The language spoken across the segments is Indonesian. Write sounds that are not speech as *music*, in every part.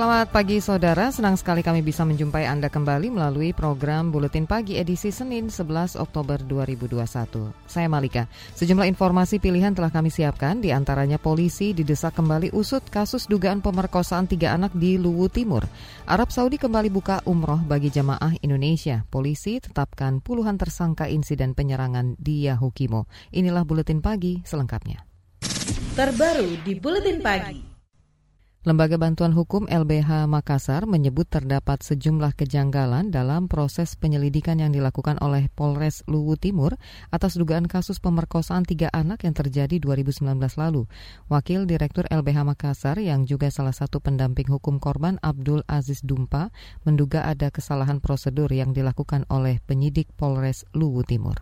Selamat pagi saudara, senang sekali kami bisa menjumpai Anda kembali melalui program Buletin Pagi edisi Senin 11 Oktober 2021. Saya Malika. Sejumlah informasi pilihan telah kami siapkan, di antaranya polisi didesak kembali usut kasus dugaan pemerkosaan tiga anak di Luwu Timur. Arab Saudi kembali buka umroh bagi jamaah Indonesia. Polisi tetapkan puluhan tersangka insiden penyerangan di Yahukimo. Inilah Buletin Pagi selengkapnya. Terbaru di Buletin Pagi. Lembaga Bantuan Hukum LBH Makassar menyebut terdapat sejumlah kejanggalan dalam proses penyelidikan yang dilakukan oleh Polres Luwu Timur atas dugaan kasus pemerkosaan tiga anak yang terjadi 2019 lalu. Wakil Direktur LBH Makassar yang juga salah satu pendamping hukum korban Abdul Aziz Dumpa menduga ada kesalahan prosedur yang dilakukan oleh penyidik Polres Luwu Timur.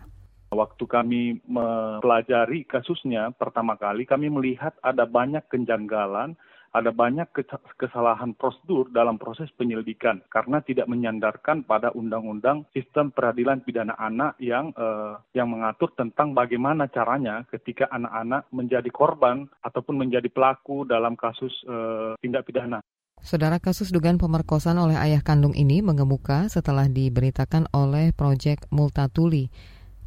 Waktu kami mempelajari kasusnya pertama kali, kami melihat ada banyak kejanggalan ada banyak kesalahan prosedur dalam proses penyelidikan karena tidak menyandarkan pada undang-undang sistem peradilan pidana anak yang eh, yang mengatur tentang bagaimana caranya ketika anak-anak menjadi korban ataupun menjadi pelaku dalam kasus eh, tindak pidana. Saudara kasus dugaan pemerkosaan oleh ayah kandung ini mengemuka setelah diberitakan oleh Proyek Multatuli.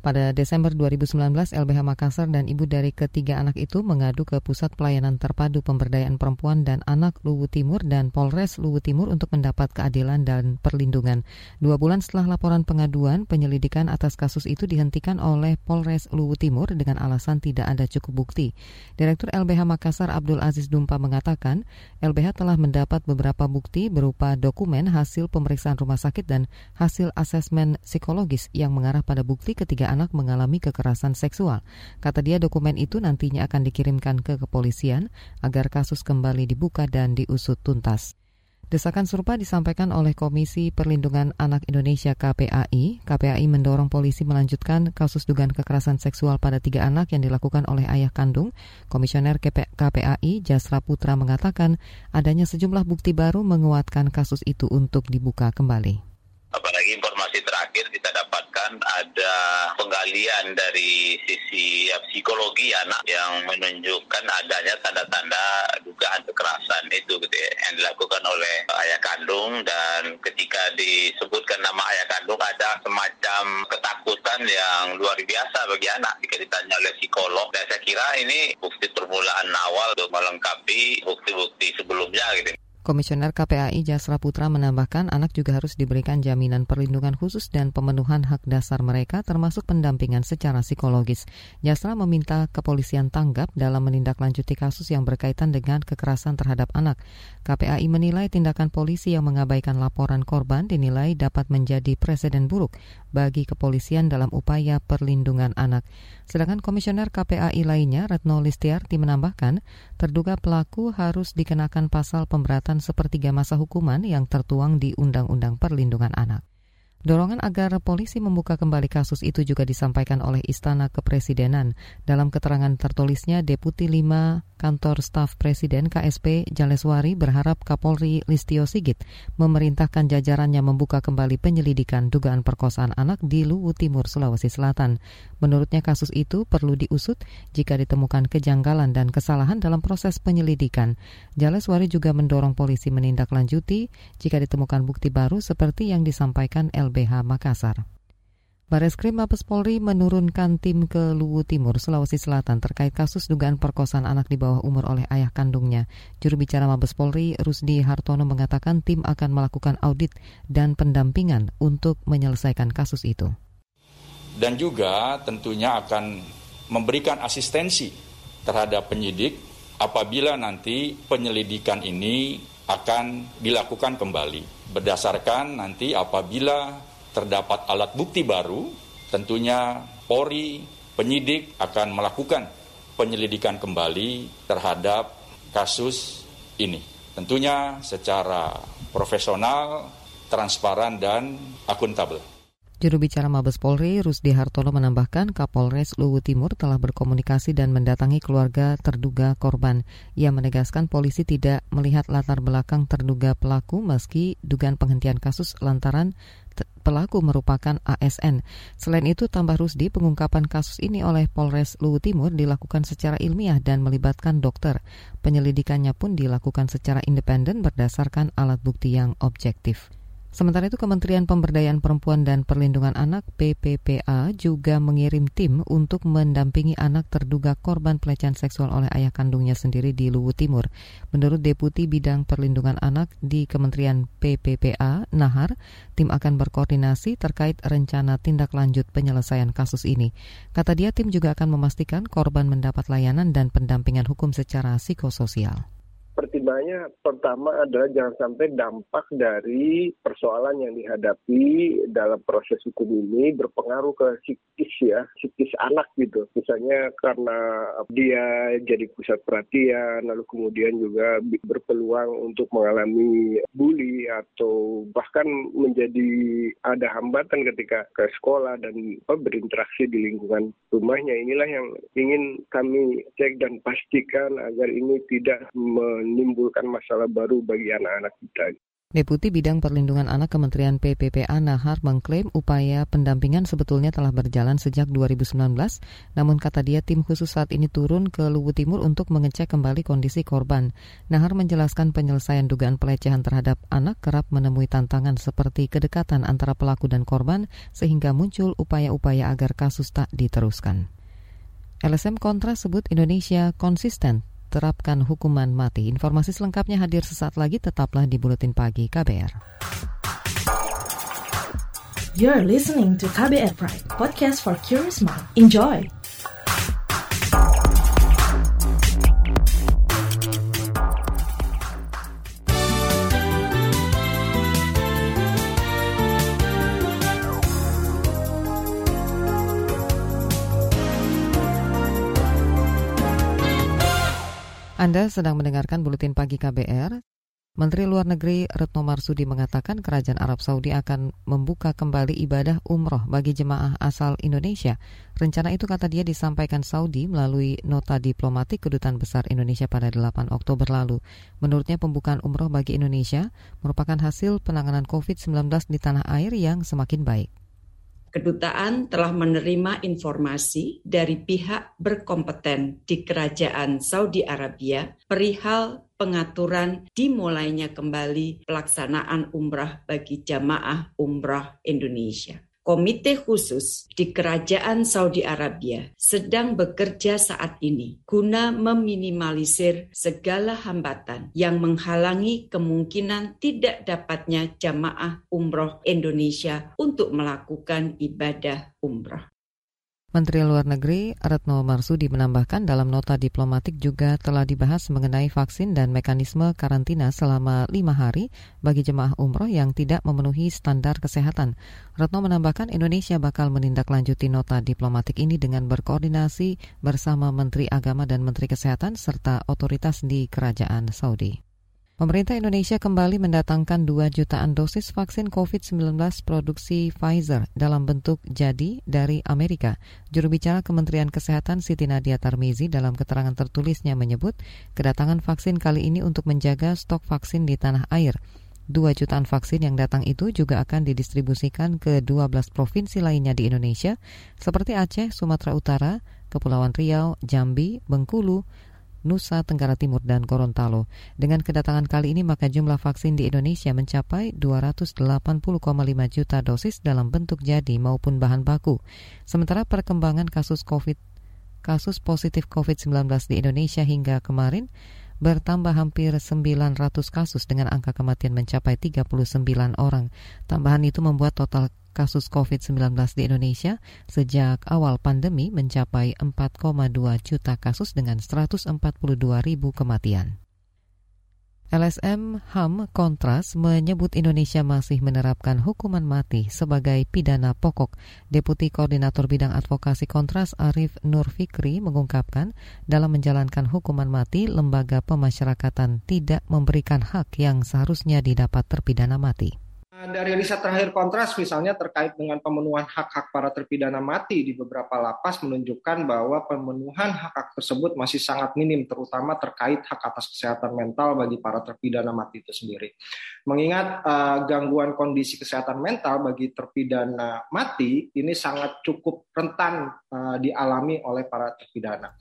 Pada Desember 2019, LBH Makassar dan ibu dari ketiga anak itu mengadu ke Pusat Pelayanan Terpadu Pemberdayaan Perempuan dan Anak Luwu Timur dan Polres Luwu Timur untuk mendapat keadilan dan perlindungan. Dua bulan setelah laporan pengaduan, penyelidikan atas kasus itu dihentikan oleh Polres Luwu Timur dengan alasan tidak ada cukup bukti. Direktur LBH Makassar Abdul Aziz Dumpa mengatakan, LBH telah mendapat beberapa bukti berupa dokumen hasil pemeriksaan rumah sakit dan hasil asesmen psikologis yang mengarah pada bukti ketiga anak mengalami kekerasan seksual. Kata dia dokumen itu nantinya akan dikirimkan ke kepolisian agar kasus kembali dibuka dan diusut tuntas. Desakan serupa disampaikan oleh Komisi Perlindungan Anak Indonesia KPAI. KPAI mendorong polisi melanjutkan kasus dugaan kekerasan seksual pada tiga anak yang dilakukan oleh ayah kandung. Komisioner KPAI Jasra Putra mengatakan adanya sejumlah bukti baru menguatkan kasus itu untuk dibuka kembali. Apalagi informasi terakhir kita dapatkan ada penggalian dari sisi ya, psikologi anak yang menunjukkan adanya tanda-tanda dugaan kekerasan itu gitu ya, yang dilakukan oleh ayah kandung dan ketika disebutkan nama ayah kandung ada semacam ketakutan yang luar biasa bagi anak jika ditanya oleh psikolog dan saya kira ini bukti permulaan awal untuk melengkapi bukti-bukti sebelumnya gitu. Komisioner KPAI Jasra Putra menambahkan anak juga harus diberikan jaminan perlindungan khusus dan pemenuhan hak dasar mereka termasuk pendampingan secara psikologis. Jasra meminta kepolisian tanggap dalam menindaklanjuti kasus yang berkaitan dengan kekerasan terhadap anak. KPAI menilai tindakan polisi yang mengabaikan laporan korban dinilai dapat menjadi presiden buruk bagi kepolisian dalam upaya perlindungan anak. Sedangkan Komisioner KPAI lainnya, Retno Listiarti menambahkan, terduga pelaku harus dikenakan pasal pemberatan sepertiga masa hukuman yang tertuang di Undang-Undang Perlindungan Anak. Dorongan agar polisi membuka kembali kasus itu juga disampaikan oleh Istana Kepresidenan. Dalam keterangan tertulisnya, Deputi 5 Kantor Staf Presiden KSP Jaleswari berharap Kapolri Listio Sigit memerintahkan jajarannya membuka kembali penyelidikan dugaan perkosaan anak di Luwu Timur, Sulawesi Selatan. Menurutnya kasus itu perlu diusut jika ditemukan kejanggalan dan kesalahan dalam proses penyelidikan. Jaleswari juga mendorong polisi menindaklanjuti jika ditemukan bukti baru seperti yang disampaikan LBH Makassar. Bareskrim Mabes Polri menurunkan tim ke Luwu Timur, Sulawesi Selatan terkait kasus dugaan perkosaan anak di bawah umur oleh ayah kandungnya. Juru bicara Mabes Polri, Rusdi Hartono mengatakan tim akan melakukan audit dan pendampingan untuk menyelesaikan kasus itu. Dan juga tentunya akan memberikan asistensi terhadap penyidik apabila nanti penyelidikan ini akan dilakukan kembali. Berdasarkan nanti apabila terdapat alat bukti baru, tentunya Polri, penyidik akan melakukan penyelidikan kembali terhadap kasus ini. Tentunya secara profesional, transparan, dan akuntabel. Juru bicara Mabes Polri, Rusdi Hartono menambahkan Kapolres Luwu Timur telah berkomunikasi dan mendatangi keluarga terduga korban. Ia menegaskan polisi tidak melihat latar belakang terduga pelaku meski dugaan penghentian kasus lantaran pelaku merupakan ASN. Selain itu, tambah Rusdi, pengungkapan kasus ini oleh Polres Luwu Timur dilakukan secara ilmiah dan melibatkan dokter. Penyelidikannya pun dilakukan secara independen berdasarkan alat bukti yang objektif. Sementara itu Kementerian Pemberdayaan Perempuan dan Perlindungan Anak PPPA juga mengirim tim untuk mendampingi anak terduga korban pelecehan seksual oleh ayah kandungnya sendiri di Luwu Timur. Menurut Deputi Bidang Perlindungan Anak di Kementerian PPPA, Nahar, tim akan berkoordinasi terkait rencana tindak lanjut penyelesaian kasus ini. Kata dia, tim juga akan memastikan korban mendapat layanan dan pendampingan hukum secara psikososial pertimbangannya pertama adalah jangan sampai dampak dari persoalan yang dihadapi dalam proses hukum ini berpengaruh ke psikis ya, psikis anak gitu. Misalnya karena dia jadi pusat perhatian, lalu kemudian juga berpeluang untuk mengalami bully atau bahkan menjadi ada hambatan ketika ke sekolah dan berinteraksi di lingkungan rumahnya. Inilah yang ingin kami cek dan pastikan agar ini tidak menimbulkan masalah baru bagi anak-anak kita. Deputi Bidang Perlindungan Anak Kementerian PPPA Nahar mengklaim upaya pendampingan sebetulnya telah berjalan sejak 2019, namun kata dia tim khusus saat ini turun ke Luwu Timur untuk mengecek kembali kondisi korban. Nahar menjelaskan penyelesaian dugaan pelecehan terhadap anak kerap menemui tantangan seperti kedekatan antara pelaku dan korban sehingga muncul upaya-upaya agar kasus tak diteruskan. LSM Kontra sebut Indonesia konsisten terapkan hukuman mati. Informasi selengkapnya hadir sesaat lagi, tetaplah di Buletin Pagi KBR. You're listening to KBR Pride, podcast for curious mind. Enjoy! Anda sedang mendengarkan Buletin Pagi KBR. Menteri Luar Negeri Retno Marsudi mengatakan kerajaan Arab Saudi akan membuka kembali ibadah umroh bagi jemaah asal Indonesia. Rencana itu kata dia disampaikan Saudi melalui nota diplomatik kedutaan besar Indonesia pada 8 Oktober lalu. Menurutnya pembukaan umroh bagi Indonesia merupakan hasil penanganan COVID-19 di tanah air yang semakin baik. Kedutaan telah menerima informasi dari pihak berkompeten di Kerajaan Saudi Arabia perihal pengaturan dimulainya kembali pelaksanaan umrah bagi jamaah umrah Indonesia. Komite khusus di Kerajaan Saudi Arabia sedang bekerja saat ini guna meminimalisir segala hambatan yang menghalangi kemungkinan tidak dapatnya jamaah umroh Indonesia untuk melakukan ibadah umroh. Menteri Luar Negeri Retno Marsudi menambahkan dalam nota diplomatik juga telah dibahas mengenai vaksin dan mekanisme karantina selama lima hari bagi jemaah umroh yang tidak memenuhi standar kesehatan. Retno menambahkan Indonesia bakal menindaklanjuti nota diplomatik ini dengan berkoordinasi bersama Menteri Agama dan Menteri Kesehatan serta otoritas di Kerajaan Saudi. Pemerintah Indonesia kembali mendatangkan 2 jutaan dosis vaksin COVID-19 produksi Pfizer dalam bentuk jadi dari Amerika. Juru bicara Kementerian Kesehatan Siti Nadia Tarmizi dalam keterangan tertulisnya menyebut kedatangan vaksin kali ini untuk menjaga stok vaksin di tanah air. 2 jutaan vaksin yang datang itu juga akan didistribusikan ke 12 provinsi lainnya di Indonesia seperti Aceh, Sumatera Utara, Kepulauan Riau, Jambi, Bengkulu, Nusa Tenggara Timur dan Gorontalo. Dengan kedatangan kali ini maka jumlah vaksin di Indonesia mencapai 280,5 juta dosis dalam bentuk jadi maupun bahan baku. Sementara perkembangan kasus COVID kasus positif COVID-19 di Indonesia hingga kemarin bertambah hampir 900 kasus dengan angka kematian mencapai 39 orang. Tambahan itu membuat total kasus COVID-19 di Indonesia sejak awal pandemi mencapai 4,2 juta kasus dengan 142 ribu kematian. LSM HAM Kontras menyebut Indonesia masih menerapkan hukuman mati sebagai pidana pokok. Deputi Koordinator Bidang Advokasi Kontras Arif Nur Fikri mengungkapkan dalam menjalankan hukuman mati, lembaga pemasyarakatan tidak memberikan hak yang seharusnya didapat terpidana mati Dari riset terakhir kontras misalnya terkait dengan pemenuhan hak-hak para terpidana mati di beberapa lapas menunjukkan bahwa pemenuhan hak-hak tersebut masih sangat minim terutama terkait hak atas kesehatan mental bagi para terpidana mati itu sendiri. Mengingat uh, gangguan kondisi kesehatan mental bagi terpidana mati ini sangat cukup rentan uh, dialami oleh para terpidana.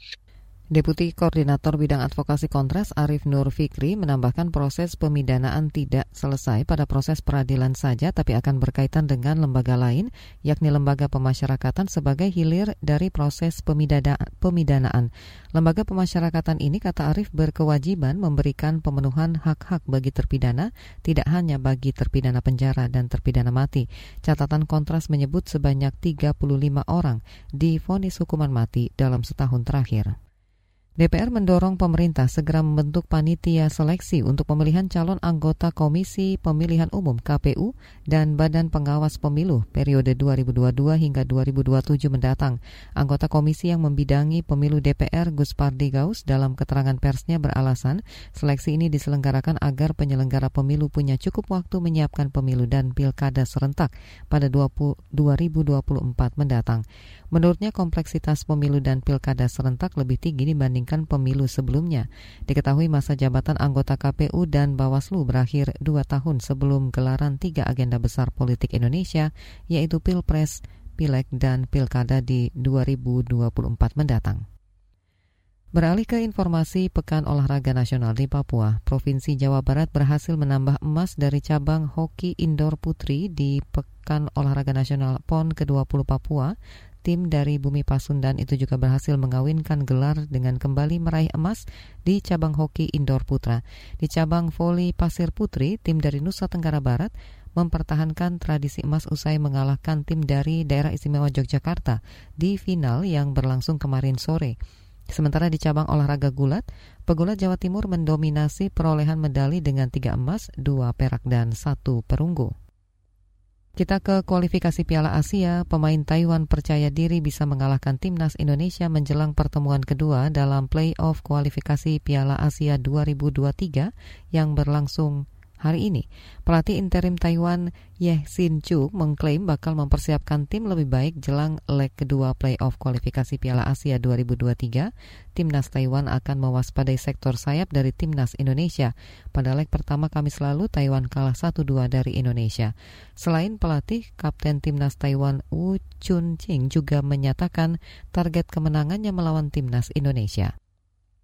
Deputi Koordinator Bidang Advokasi Kontras Arif Nur Fikri menambahkan proses pemidanaan tidak selesai pada proses peradilan saja tapi akan berkaitan dengan lembaga lain yakni lembaga pemasyarakatan sebagai hilir dari proses pemidana pemidanaan. Lembaga pemasyarakatan ini kata Arif berkewajiban memberikan pemenuhan hak-hak bagi terpidana tidak hanya bagi terpidana penjara dan terpidana mati. Catatan Kontras menyebut sebanyak 35 orang difonis hukuman mati dalam setahun terakhir. DPR mendorong pemerintah segera membentuk panitia seleksi untuk pemilihan calon anggota Komisi Pemilihan Umum KPU dan Badan Pengawas Pemilu periode 2022 hingga 2027 mendatang. Anggota komisi yang membidangi pemilu DPR Gus Pardi Gaus dalam keterangan persnya beralasan seleksi ini diselenggarakan agar penyelenggara pemilu punya cukup waktu menyiapkan pemilu dan pilkada serentak pada 20, 2024 mendatang. Menurutnya kompleksitas pemilu dan pilkada serentak lebih tinggi dibandingkan pemilu sebelumnya. Diketahui masa jabatan anggota KPU dan Bawaslu berakhir dua tahun sebelum gelaran tiga agenda besar politik Indonesia, yaitu Pilpres, Pileg, dan Pilkada di 2024 mendatang. Beralih ke informasi Pekan Olahraga Nasional di Papua, Provinsi Jawa Barat berhasil menambah emas dari cabang hoki indoor putri di Pekan Olahraga Nasional PON ke-20 Papua tim dari Bumi Pasundan itu juga berhasil mengawinkan gelar dengan kembali meraih emas di cabang hoki indoor putra. Di cabang voli pasir putri, tim dari Nusa Tenggara Barat mempertahankan tradisi emas usai mengalahkan tim dari daerah istimewa Yogyakarta di final yang berlangsung kemarin sore. Sementara di cabang olahraga gulat, pegulat Jawa Timur mendominasi perolehan medali dengan tiga emas, dua perak, dan satu perunggu. Kita ke kualifikasi Piala Asia, pemain Taiwan percaya diri bisa mengalahkan timnas Indonesia menjelang pertemuan kedua dalam play-off kualifikasi Piala Asia 2023 yang berlangsung hari ini. Pelatih interim Taiwan Yeh Sin Chu mengklaim bakal mempersiapkan tim lebih baik jelang leg kedua playoff kualifikasi Piala Asia 2023. Timnas Taiwan akan mewaspadai sektor sayap dari timnas Indonesia. Pada leg pertama Kamis lalu, Taiwan kalah 1-2 dari Indonesia. Selain pelatih, Kapten timnas Taiwan Wu Chun Ching juga menyatakan target kemenangannya melawan timnas Indonesia.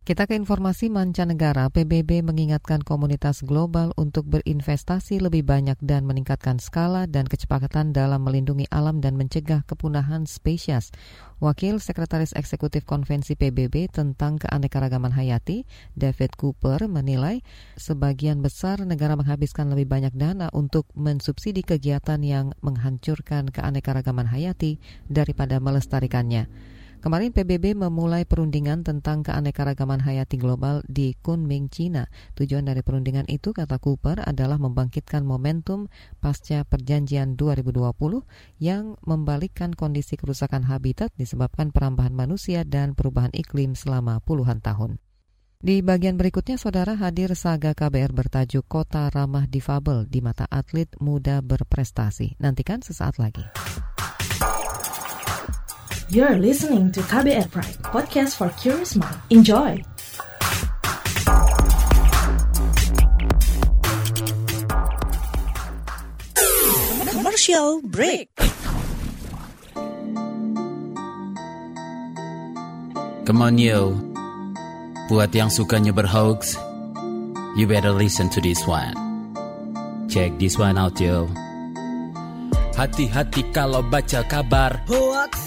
Kita ke informasi mancanegara, PBB mengingatkan komunitas global untuk berinvestasi lebih banyak dan meningkatkan skala dan kecepatan dalam melindungi alam dan mencegah kepunahan spesies. Wakil Sekretaris Eksekutif Konvensi PBB tentang keanekaragaman hayati, David Cooper, menilai sebagian besar negara menghabiskan lebih banyak dana untuk mensubsidi kegiatan yang menghancurkan keanekaragaman hayati daripada melestarikannya. Kemarin PBB memulai perundingan tentang keanekaragaman hayati global di Kunming, China. Tujuan dari perundingan itu, kata Cooper, adalah membangkitkan momentum pasca perjanjian 2020 yang membalikkan kondisi kerusakan habitat disebabkan perambahan manusia dan perubahan iklim selama puluhan tahun. Di bagian berikutnya, saudara hadir saga KBR bertajuk Kota Ramah Difabel di mata atlet muda berprestasi. Nantikan sesaat lagi. You're listening to KBR Pride, podcast for curious mind. Enjoy! Commercial break. Come on yo, buat yang sukanya berhoax, you better listen to this one. Check this one out yo. Hati-hati kalau baca kabar hoax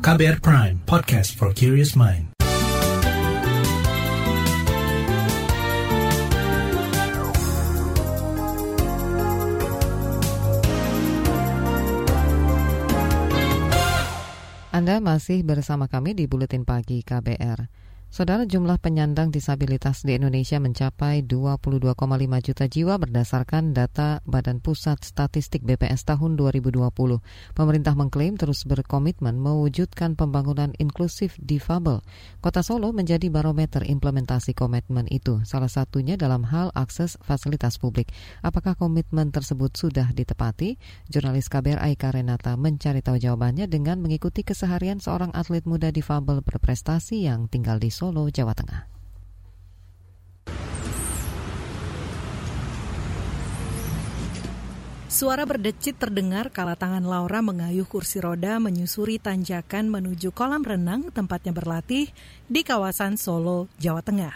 KBR Prime, podcast for curious mind. Anda masih bersama kami di Buletin Pagi KBR. Saudara jumlah penyandang disabilitas di Indonesia mencapai 22,5 juta jiwa berdasarkan data Badan Pusat Statistik BPS tahun 2020. Pemerintah mengklaim terus berkomitmen mewujudkan pembangunan inklusif difabel. Kota Solo menjadi barometer implementasi komitmen itu, salah satunya dalam hal akses fasilitas publik. Apakah komitmen tersebut sudah ditepati? Jurnalis KBR Aika Renata mencari tahu jawabannya dengan mengikuti keseharian seorang atlet muda difabel berprestasi yang tinggal di Solo, Jawa Tengah. Suara berdecit terdengar kala tangan Laura mengayuh kursi roda menyusuri tanjakan menuju kolam renang tempatnya berlatih di kawasan Solo, Jawa Tengah.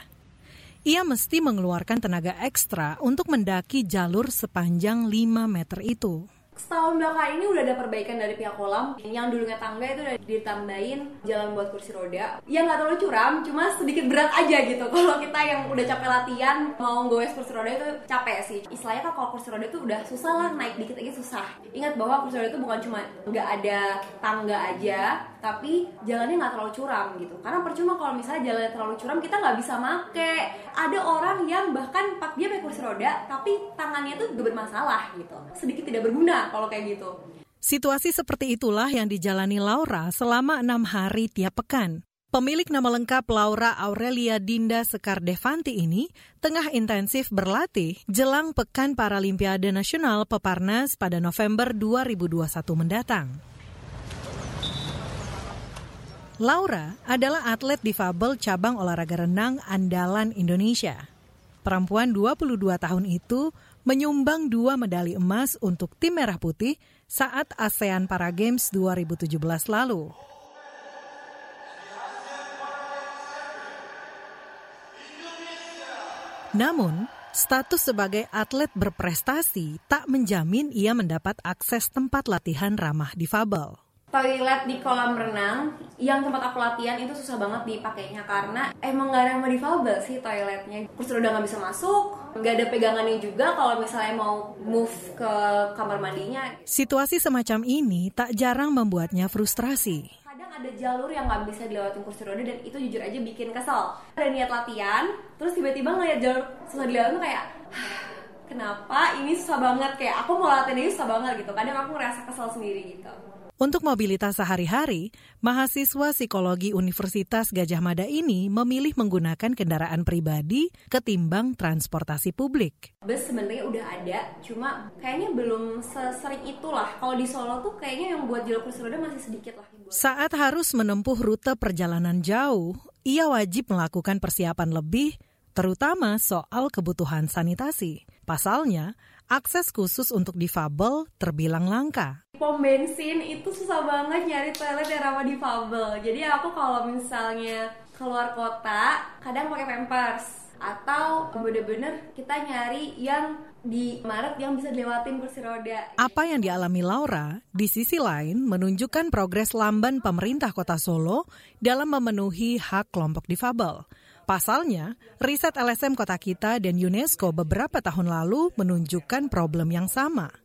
Ia mesti mengeluarkan tenaga ekstra untuk mendaki jalur sepanjang 5 meter itu. Setahun belakang ini udah ada perbaikan dari pihak kolam. Yang dulunya tangga itu udah ditambahin jalan buat kursi roda. Yang nggak terlalu curam, cuma sedikit berat aja gitu. *laughs* Kalau kita yang udah capek latihan, mau gowes kursi roda itu capek sih. Istilahnya kan kalau kursi roda itu udah susah lah, naik dikit lagi susah. Ingat bahwa kursi roda itu bukan cuma nggak ada tangga aja, tapi jalannya nggak terlalu curam gitu. Karena percuma kalau misalnya jalannya terlalu curam, kita nggak bisa make. Ada orang yang bahkan pak dia pakai kursi roda, tapi tangannya tuh bermasalah gitu. Sedikit tidak berguna kalau kayak gitu. Situasi seperti itulah yang dijalani Laura selama enam hari tiap pekan. Pemilik nama lengkap Laura Aurelia Dinda Sekar Devanti ini tengah intensif berlatih jelang Pekan Paralimpiade Nasional Peparnas pada November 2021 mendatang. Laura adalah atlet difabel cabang olahraga renang andalan Indonesia. Perempuan 22 tahun itu menyumbang dua medali emas untuk tim Merah Putih saat ASEAN Para Games 2017 lalu. Namun, status sebagai atlet berprestasi tak menjamin ia mendapat akses tempat latihan ramah difabel toilet di kolam renang yang tempat aku latihan itu susah banget dipakainya karena emang gak ramah difabel sih toiletnya. Kursi roda nggak bisa masuk nggak ada pegangannya juga kalau misalnya mau move ke kamar mandinya. Situasi semacam ini tak jarang membuatnya frustrasi. Kadang ada jalur yang nggak bisa dilewatin kursi roda dan itu jujur aja bikin kesel. Ada niat latihan terus tiba-tiba ngeliat jalur susah dilewatin kayak kenapa? Ini susah banget. Kayak aku mau latihan ini susah banget gitu. Kadang aku ngerasa kesel sendiri gitu untuk mobilitas sehari-hari, mahasiswa psikologi Universitas Gajah Mada ini memilih menggunakan kendaraan pribadi ketimbang transportasi publik. Bus sebenarnya udah ada, cuma kayaknya belum sesering itulah. Kalau di Solo tuh kayaknya yang buat jalur kursi roda masih sedikit lah. Saat harus menempuh rute perjalanan jauh, ia wajib melakukan persiapan lebih, terutama soal kebutuhan sanitasi. Pasalnya, akses khusus untuk difabel terbilang langka. Pom bensin itu susah banget nyari toilet yang ramah difabel. Jadi aku kalau misalnya keluar kota, kadang pakai pampers atau bener-bener kita nyari yang di Maret yang bisa dilewatin kursi roda. Apa yang dialami Laura, di sisi lain menunjukkan progres lamban pemerintah kota Solo dalam memenuhi hak kelompok difabel. Pasalnya, riset LSM Kota Kita dan UNESCO beberapa tahun lalu menunjukkan problem yang sama.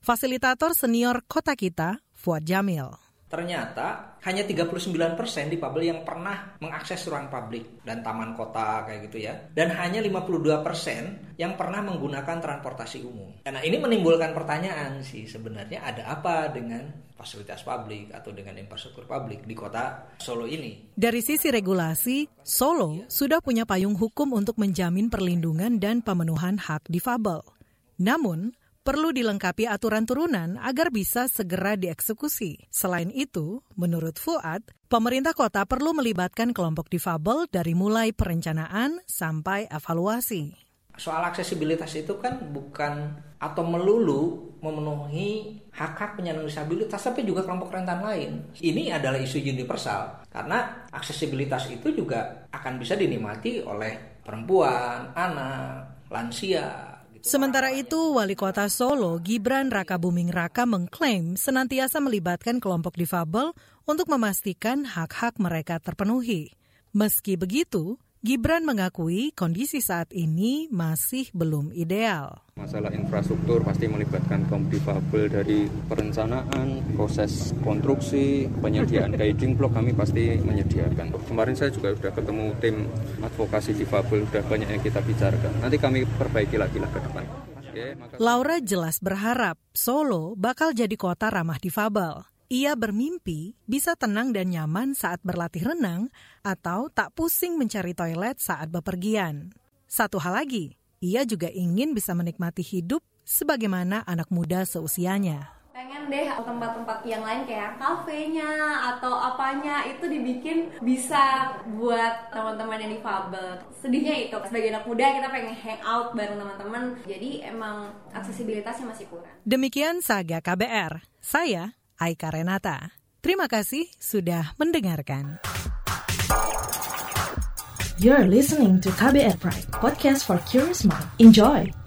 Fasilitator senior Kota Kita, Fuad Jamil. Ternyata hanya 39% di Pabel yang pernah mengakses ruang publik dan taman kota kayak gitu ya. Dan hanya 52% yang pernah menggunakan transportasi umum. Nah ini menimbulkan pertanyaan sih sebenarnya ada apa dengan fasilitas publik atau dengan infrastruktur publik di kota Solo ini. Dari sisi regulasi, Solo sudah punya payung hukum untuk menjamin perlindungan dan pemenuhan hak difabel. Namun, perlu dilengkapi aturan turunan agar bisa segera dieksekusi. Selain itu, menurut Fuad, pemerintah kota perlu melibatkan kelompok difabel dari mulai perencanaan sampai evaluasi. Soal aksesibilitas itu kan bukan atau melulu memenuhi hak-hak penyandang disabilitas tapi juga kelompok rentan lain. Ini adalah isu universal karena aksesibilitas itu juga akan bisa dinikmati oleh perempuan, anak, lansia, Sementara itu, Wali Kota Solo Gibran Raka Buming Raka mengklaim senantiasa melibatkan kelompok difabel untuk memastikan hak-hak mereka terpenuhi. Meski begitu, Gibran mengakui kondisi saat ini masih belum ideal. Masalah infrastruktur pasti melibatkan kaum difabel dari perencanaan, proses konstruksi, penyediaan guiding block kami pasti menyediakan. Kemarin saya juga sudah ketemu tim advokasi difabel, sudah banyak yang kita bicarakan. Nanti kami perbaiki lagi lah ke depan. Laura jelas berharap Solo bakal jadi kota ramah difabel. Ia bermimpi bisa tenang dan nyaman saat berlatih renang atau tak pusing mencari toilet saat bepergian. Satu hal lagi, ia juga ingin bisa menikmati hidup sebagaimana anak muda seusianya pengen deh tempat-tempat yang lain kayak kafenya atau apanya itu dibikin bisa buat teman-teman yang difabel. Sedihnya itu sebagai anak muda kita pengen hang out bareng teman-teman. Jadi emang aksesibilitasnya masih kurang. Demikian Saga KBR. Saya Aika Renata. Terima kasih sudah mendengarkan. You're listening to KBR Pride, podcast for curious mind. Enjoy!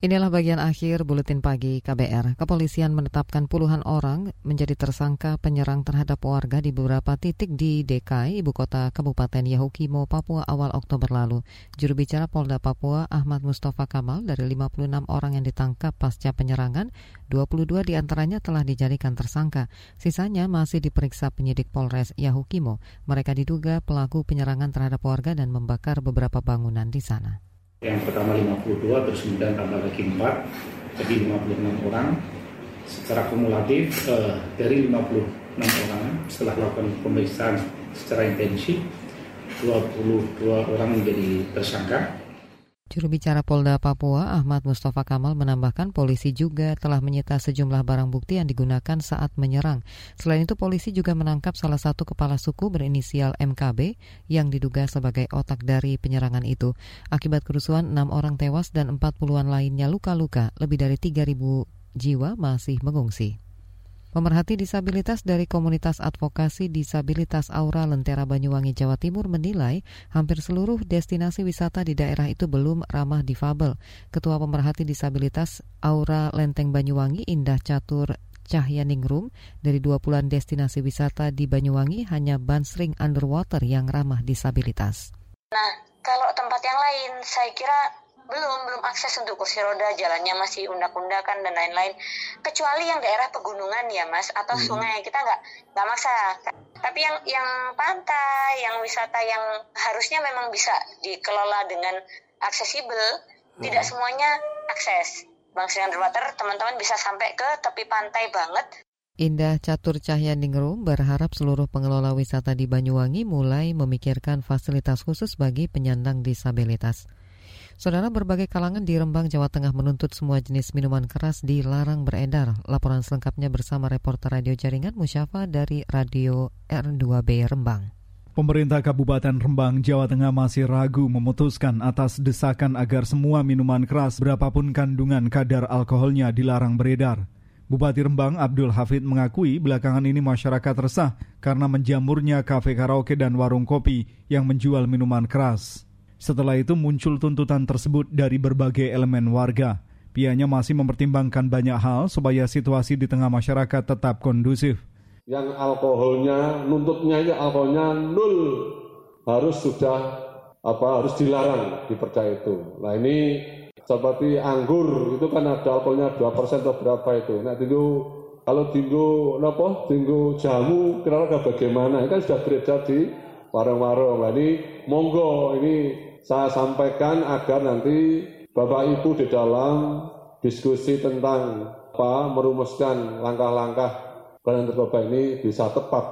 Inilah bagian akhir buletin pagi KBR. Kepolisian menetapkan puluhan orang menjadi tersangka penyerang terhadap warga di beberapa titik di DKI, ibu kota Kabupaten Yahukimo, Papua awal Oktober lalu. Juru bicara Polda Papua Ahmad Mustafa Kamal dari 56 orang yang ditangkap pasca penyerangan, 22 di antaranya telah dijadikan tersangka. Sisanya masih diperiksa penyidik Polres Yahukimo. Mereka diduga pelaku penyerangan terhadap warga dan membakar beberapa bangunan di sana. Yang pertama 52, terus kemudian tambah lagi 4, jadi 56 orang. Secara kumulatif eh, dari 56 orang setelah melakukan pemeriksaan secara intensif, 22 orang menjadi tersangka Juru bicara Polda Papua Ahmad Mustafa Kamal menambahkan polisi juga telah menyita sejumlah barang bukti yang digunakan saat menyerang. Selain itu polisi juga menangkap salah satu kepala suku berinisial MKB yang diduga sebagai otak dari penyerangan itu. Akibat kerusuhan, enam orang tewas dan empat puluhan lainnya luka-luka. Lebih dari 3.000 jiwa masih mengungsi. Pemerhati disabilitas dari komunitas advokasi disabilitas Aura Lentera Banyuwangi Jawa Timur menilai hampir seluruh destinasi wisata di daerah itu belum ramah difabel. Ketua Pemerhati Disabilitas Aura Lenteng Banyuwangi Indah Catur Cahyaningrum dari dua puluhan destinasi wisata di Banyuwangi hanya Bansring Underwater yang ramah disabilitas. Nah, kalau tempat yang lain saya kira belum belum akses untuk kursi roda jalannya masih undak-undakan dan lain-lain kecuali yang daerah pegunungan ya mas atau hmm. sungai kita nggak nggak maksa tapi yang yang pantai yang wisata yang harusnya memang bisa dikelola dengan aksesibel hmm. tidak semuanya akses Bang Sri Underwater teman-teman bisa sampai ke tepi pantai banget Indah Catur Cahyaningrum berharap seluruh pengelola wisata di Banyuwangi mulai memikirkan fasilitas khusus bagi penyandang disabilitas. Saudara berbagai kalangan di Rembang, Jawa Tengah menuntut semua jenis minuman keras dilarang beredar. Laporan selengkapnya bersama reporter radio jaringan Musyafa dari Radio R2B Rembang. Pemerintah Kabupaten Rembang, Jawa Tengah masih ragu memutuskan atas desakan agar semua minuman keras berapapun kandungan kadar alkoholnya dilarang beredar. Bupati Rembang Abdul Hafid mengakui belakangan ini masyarakat resah karena menjamurnya kafe karaoke dan warung kopi yang menjual minuman keras. Setelah itu muncul tuntutan tersebut dari berbagai elemen warga. Pihaknya masih mempertimbangkan banyak hal supaya situasi di tengah masyarakat tetap kondusif. Yang alkoholnya, nuntutnya itu alkoholnya nul, harus sudah apa harus dilarang dipercaya itu. Nah ini seperti anggur itu kan ada alkoholnya 2% atau berapa itu. Nah tinggu kalau tinggu nopo tinggu jamu kira-kira bagaimana? Ini kan sudah beredar di warung-warung. Nah ini monggo ini saya sampaikan agar nanti Bapak Ibu di dalam diskusi tentang apa merumuskan langkah-langkah penanganan narkoba ini bisa tepat.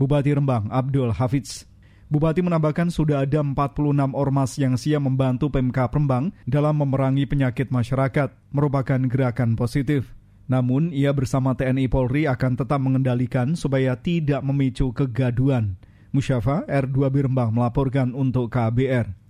Bupati Rembang Abdul Hafiz Bupati menambahkan sudah ada 46 ormas yang siap membantu PMK Rembang dalam memerangi penyakit masyarakat, merupakan gerakan positif. Namun, ia bersama TNI Polri akan tetap mengendalikan supaya tidak memicu kegaduan. Musyafa R2 Birembang melaporkan untuk KBR.